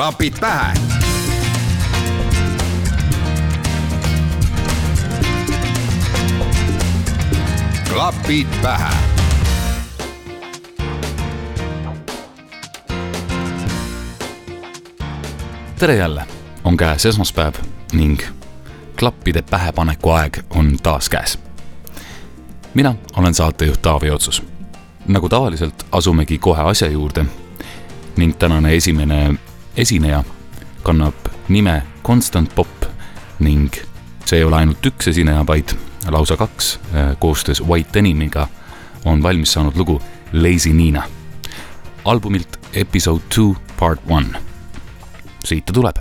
Klapid pähe klapid pähe. tere jälle, on käes esmaspäev ning klappide pähepaneku aeg on taas käes. mina olen saatejuht Taavi Otsus. nagu tavaliselt, asumegi kohe asja juurde ning tänane esimene esineja kannab nime Constant Pop ning see ei ole ainult üks esineja, vaid lausa kaks koostöös White Denimiga on valmis saanud lugu Lazy Nina. albumilt Episode two part one. siit ta tuleb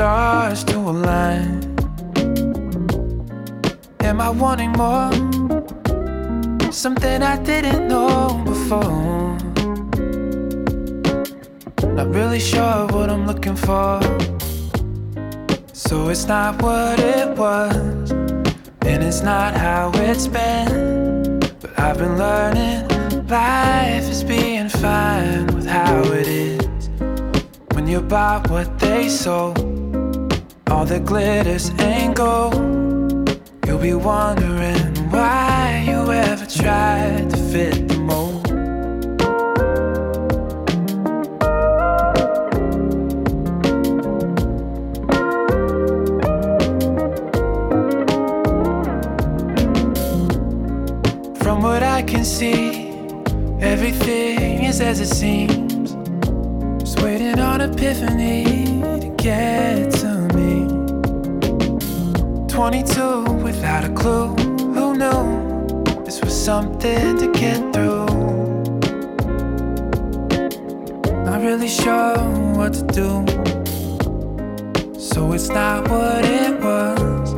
stars to align. Am I wanting more? Something I didn't know before. Not really sure what I'm looking for. So it's not what it was, and it's not how it's been. But I've been learning life is being fine with how it is. When you buy what they sold, all the glitters ain't gold. You'll be wondering why you ever tried to fit the mold. From what I can see, everything is as it seems. Just waiting on epiphany 22 without a clue. Who knew this was something to get through? Not really sure what to do. So it's not what it was,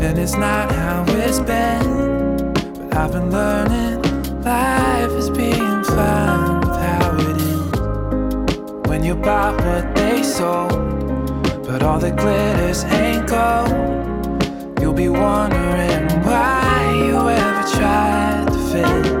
and it's not how it's been. But I've been learning life is being fine with how it is. When you buy what they sold, but all that glitters ain't gold. Be wondering why you ever tried to fit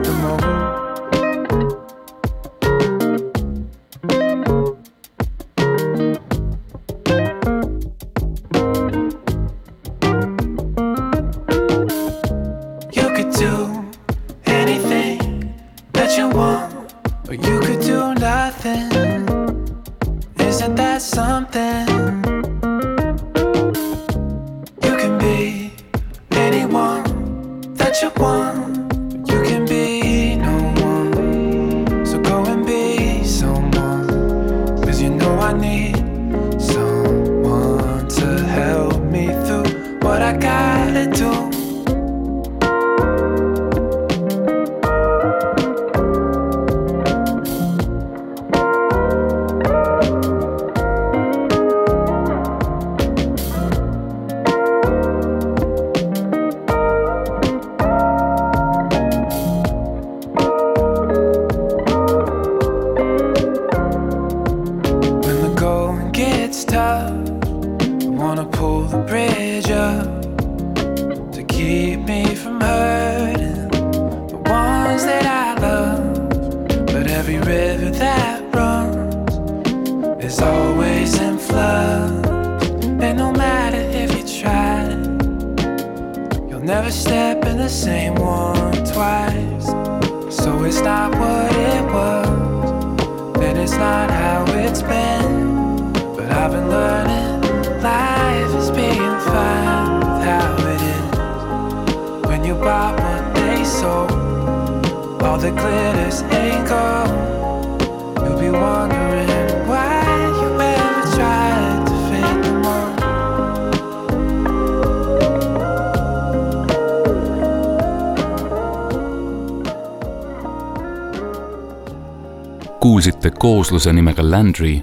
koosluse nimega Landry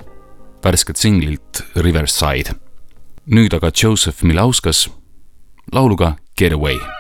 värsket singlilt Riverside. nüüd aga Joseph Milauskas lauluga Get Away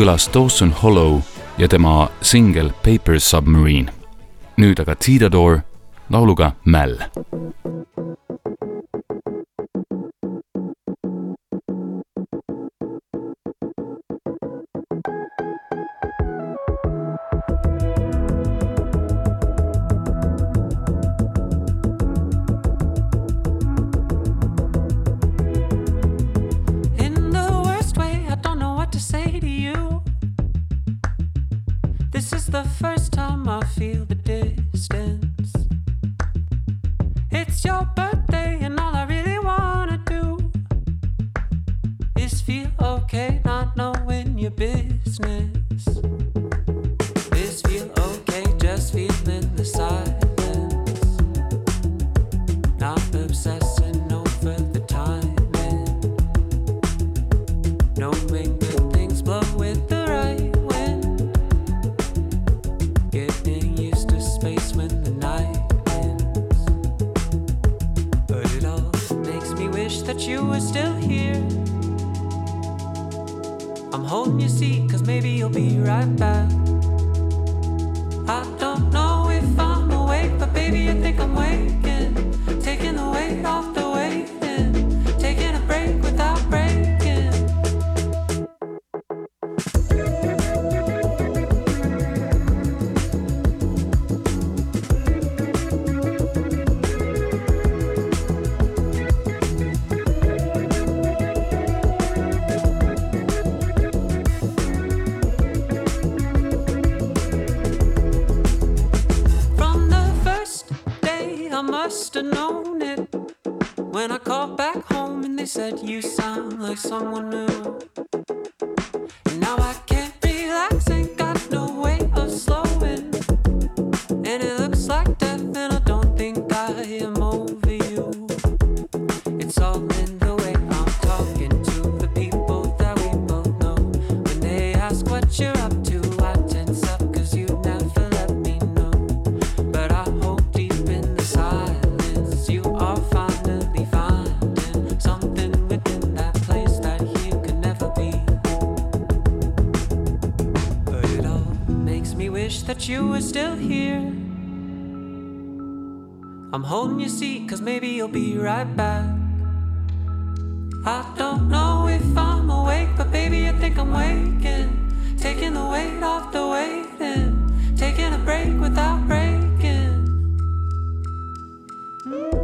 kõlas Dawson Hollow ja tema singel Paper Submarine. nüüd aga Tidador lauluga Mäll. you'll be right back. I don't know if I'm awake, but baby, I think I'm waking. Taking the weight off the waiting. Taking a break without breaking. Mm.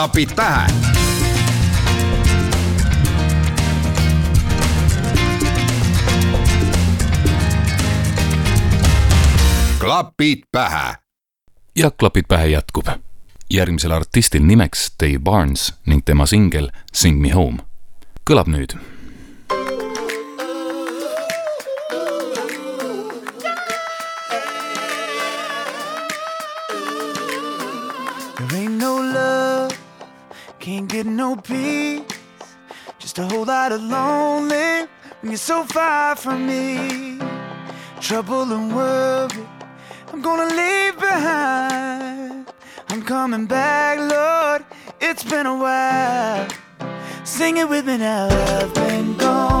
klapid pähe. klapid pähe. ja klapid pähe jätkub. järgmisel artistil nimeks Dave Barnes ning tema singel Sing me home kõlab nüüd lot of lonely when you're so far from me. Trouble and worry, I'm gonna leave behind. I'm coming back, Lord, it's been a while. Sing it with me now, I've been gone.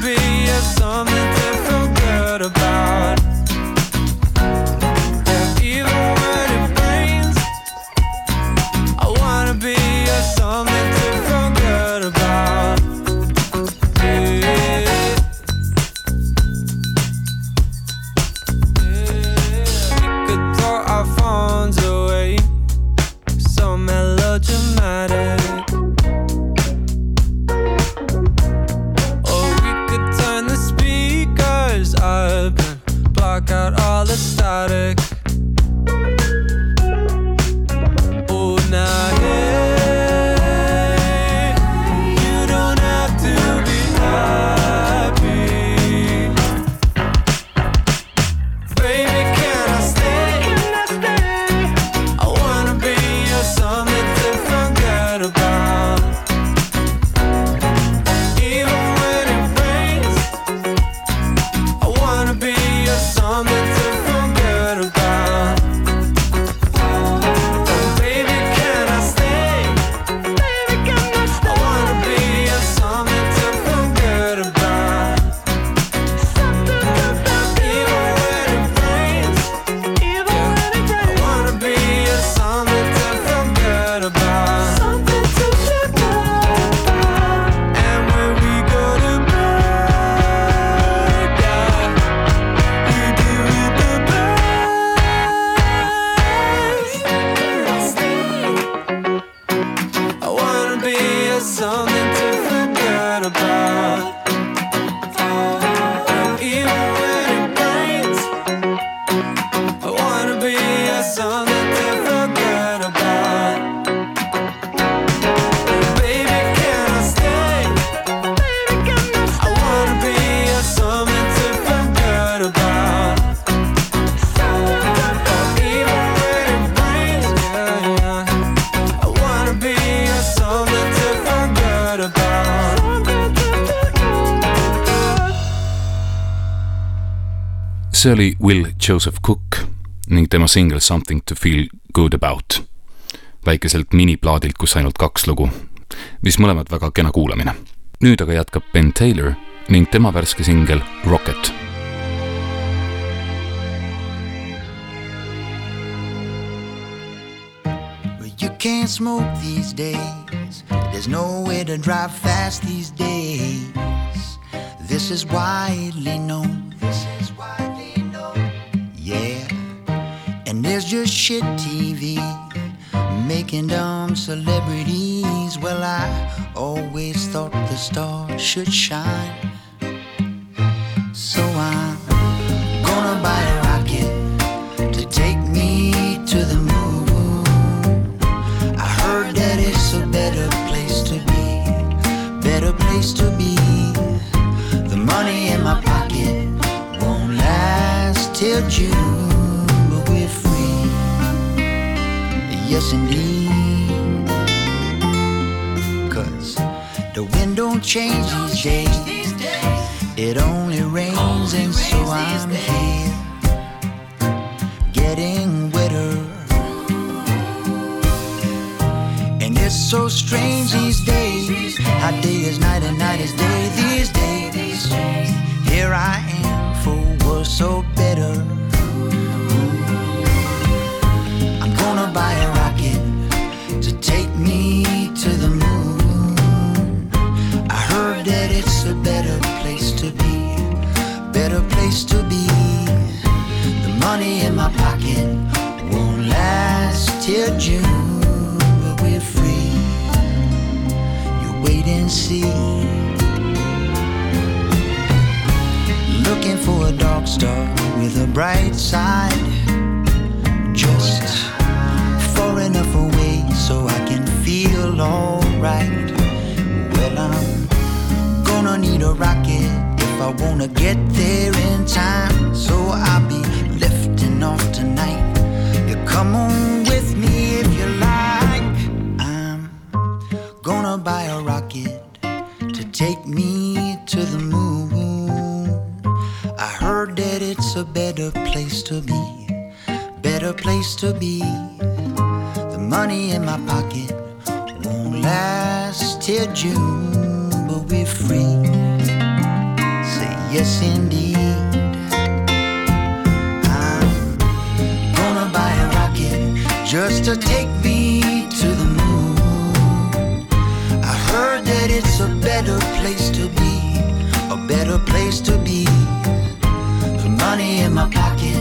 be a something see oli Will Joseph Cook ning tema singel Something to feel good about. väikeselt miniplaadilt, kus ainult kaks lugu, mis mõlemad väga kena kuulamine. nüüd aga jätkab Ben Taylor ning tema värske singel Rocket You can't smoke these days. There's nowhere to drive fast these days. This is widely known. This And there's just shit TV making dumb celebrities. Well, I always thought the stars should shine. So I'm gonna buy a rocket to take me to the moon. Change to the moon. I heard that it's a better place to be better place to be. The money in my pocket won't last till June, but we're free. Say yes, indeed. I'm gonna buy a rocket just to take me that it's a better place to be, a better place to be. The money in my pocket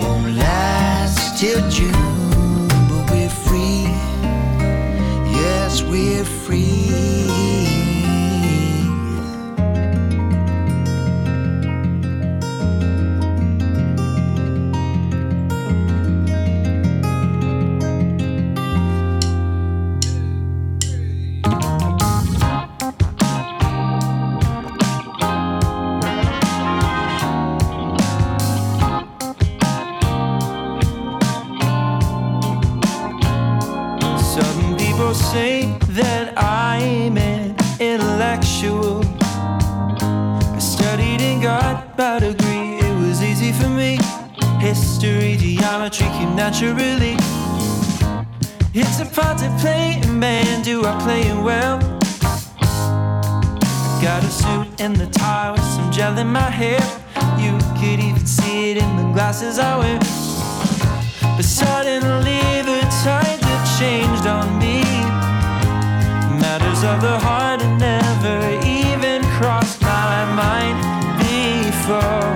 won't last till June, but we're free. Yes, we're free. Glasses I wear. But suddenly the tide that changed on me. Matters of the heart never even crossed my mind before.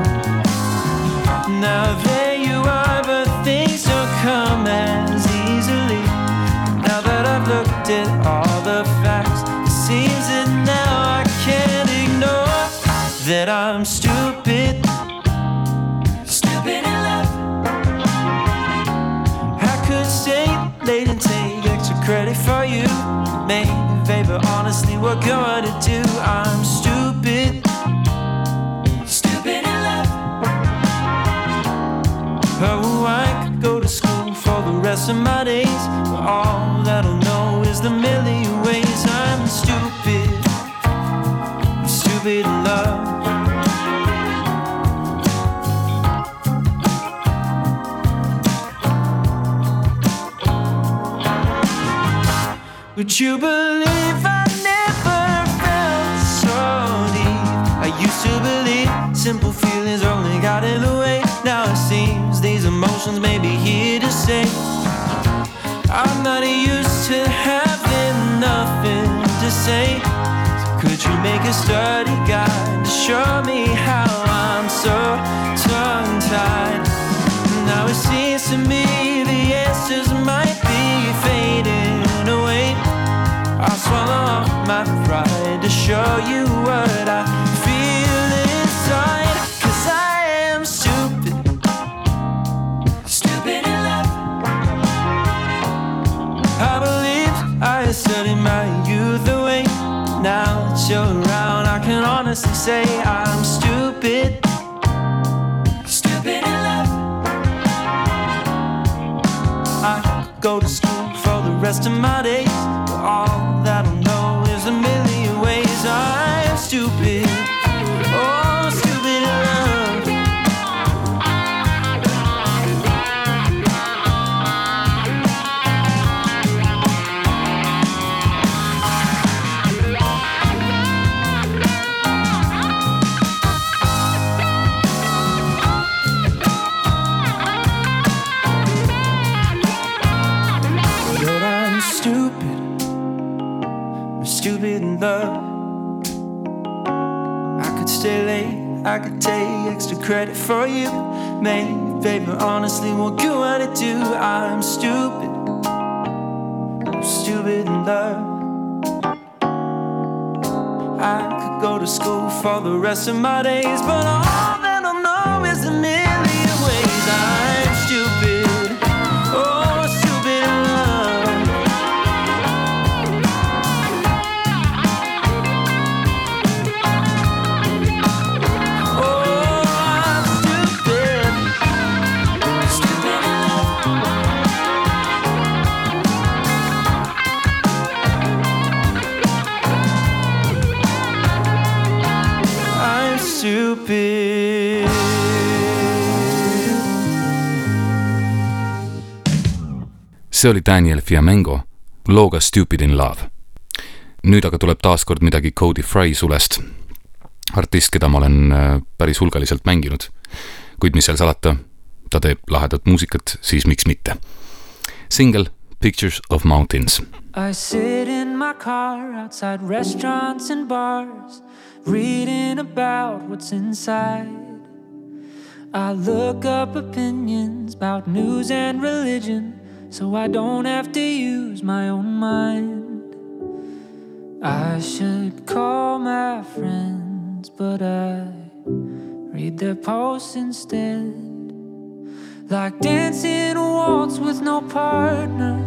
Now there you are, but things don't come as easily. Now that I've looked at all the facts It seems that now I can't ignore That I'm stupid credit for you. Make a favor, honestly, what to do? I'm stupid. Stupid in love. Oh, I could go to school for the rest of my days. But all that I'll know is the million ways I'm stupid. Stupid in love. Would you believe I never felt so deep? I used to believe simple feelings only got in the way. Now it seems these emotions may be here to stay. I'm not used to having nothing to say. So could you make a study guide to show me how I'm so tongue tied? Now it seems to me the answers might be fading. I'll swallow up my pride to show you what I feel inside. Cause I am stupid. Stupid in love. I believe I studied my youth away. Now that you're around, I can honestly say I'm stupid. Stupid in love. I go to school for the rest of my days. But all credit for you. Maybe, baby, honestly, what good it do? I'm stupid. I'm stupid in love. I could go to school for the rest of my days, but all that see oli Daniel Fiamengo looga Stupid in Love. nüüd aga tuleb taas kord midagi Cody Fry sulest. artist, keda ma olen äh, päris hulgaliselt mänginud. kuid mis seal salata, ta teeb lahedat muusikat, siis miks mitte. singel Pictures of Mountains I sit in my car outside restaurants and bars, reading about what's inside. I look up opinions about news and religion, so I don't have to use my own mind. I should call my friends, but I read their posts instead. Like dancing a waltz with no partner.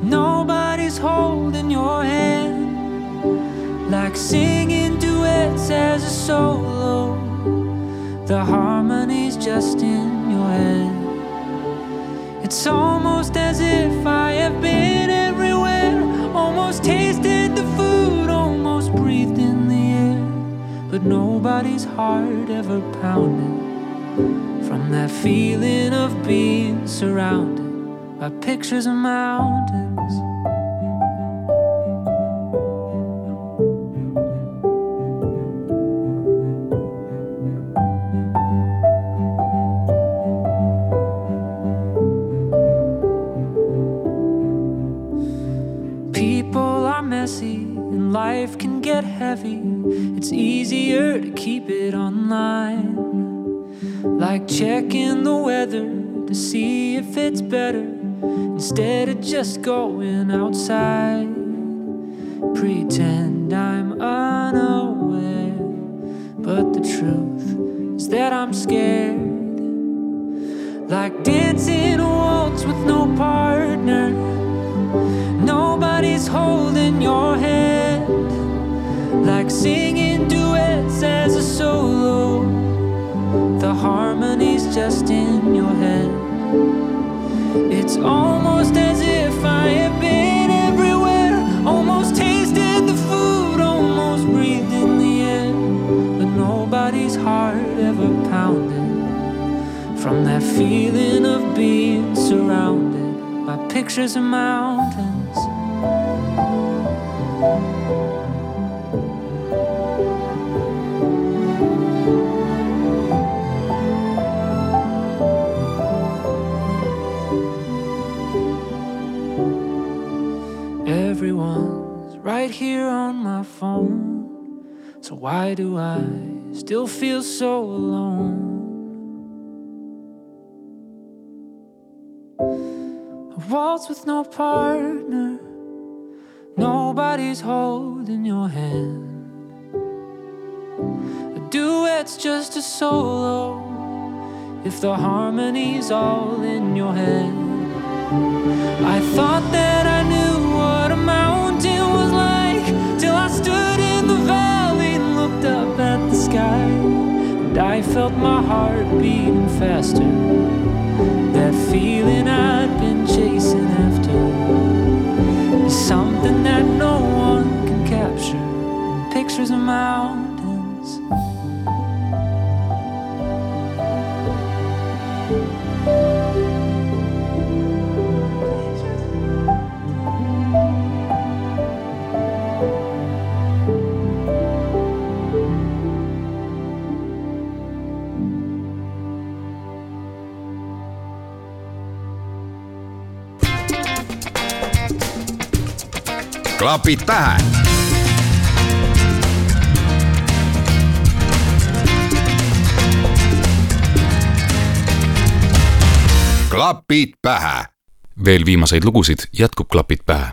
Nobody's holding your hand. Like singing duets as a solo. The harmony's just in your head. It's almost as if I have been everywhere. Almost tasted the food, almost breathed in the air. But nobody's heart ever pounded from that feeling of being surrounded by pictures of mountains. Heavy. It's easier to keep it online. Like checking the weather to see if it's better instead of just going outside. Pretend I'm unaware, but the truth is that I'm scared. Like dancing a waltz with no partner. Nobody's holding your hand. Like singing duets as a solo. The harmony's just in your head. It's almost as if I have been everywhere. Almost tasted the food, almost breathed in the air. But nobody's heart ever pounded from that feeling of being surrounded by pictures of mountains. Everyone's right here on my phone. So why do I still feel so alone? A waltz with no partner. Nobody's holding your hand. A duet's just a solo. If the harmony's all in your head. I thought that I knew sky, and I felt my heart beating faster. That feeling I'd been chasing after is something that no one can capture. Pictures of mountains klapid pähe. klapid pähe. veel viimaseid lugusid jätkub Klapid pähe.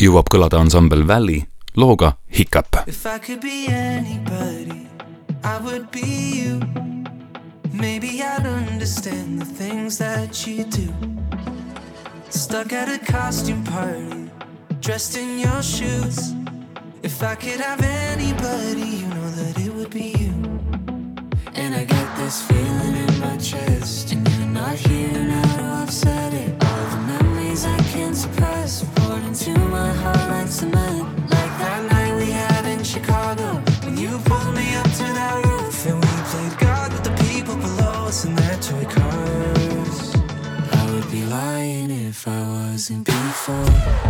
jõuab kõlada ansambel Valley looga Hiccup. If I could be anybody, I would be you. Maybe I'd understand the things that you do. Stuck at a costume party. dressed in your shoes. If I could have anybody, you know that it would be you. And I get this feeling in my chest. And you're not here now, I've it. All the memories I can't suppress poured into my heart like cement. Like that night we had in Chicago. When you pulled me up to that roof and we played God with the people below us in their toy cars. I would be lying if I wasn't before.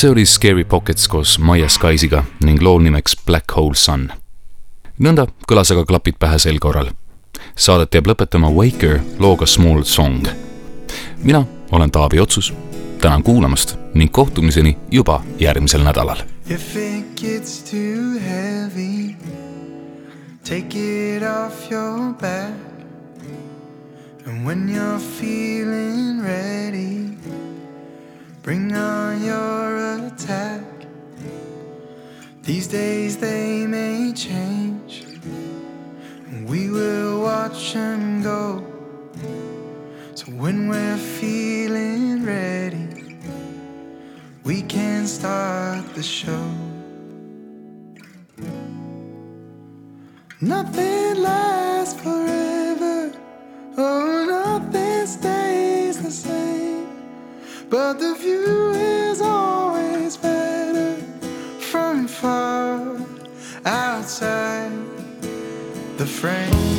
See oli Scary Pockets koos Maia Skiesiga ning loo nimeks Black Hole Sun. nõnda kõlas aga klapid pähe sel korral. Saadet jääb lõpetama Waker looga Small Song. mina olen Taavi Otsus, tänan kuulamast ning kohtumiseni juba järgmisel nädalal. If it gets too heavy, take it off your back. And when you're feeling ready, bring on your attack. These days they may change, and we will watch them go. So when we're feeling ready, we can start the show. Nothing lasts forever, oh, nothing stays the same. But the view is always better from far outside the frame.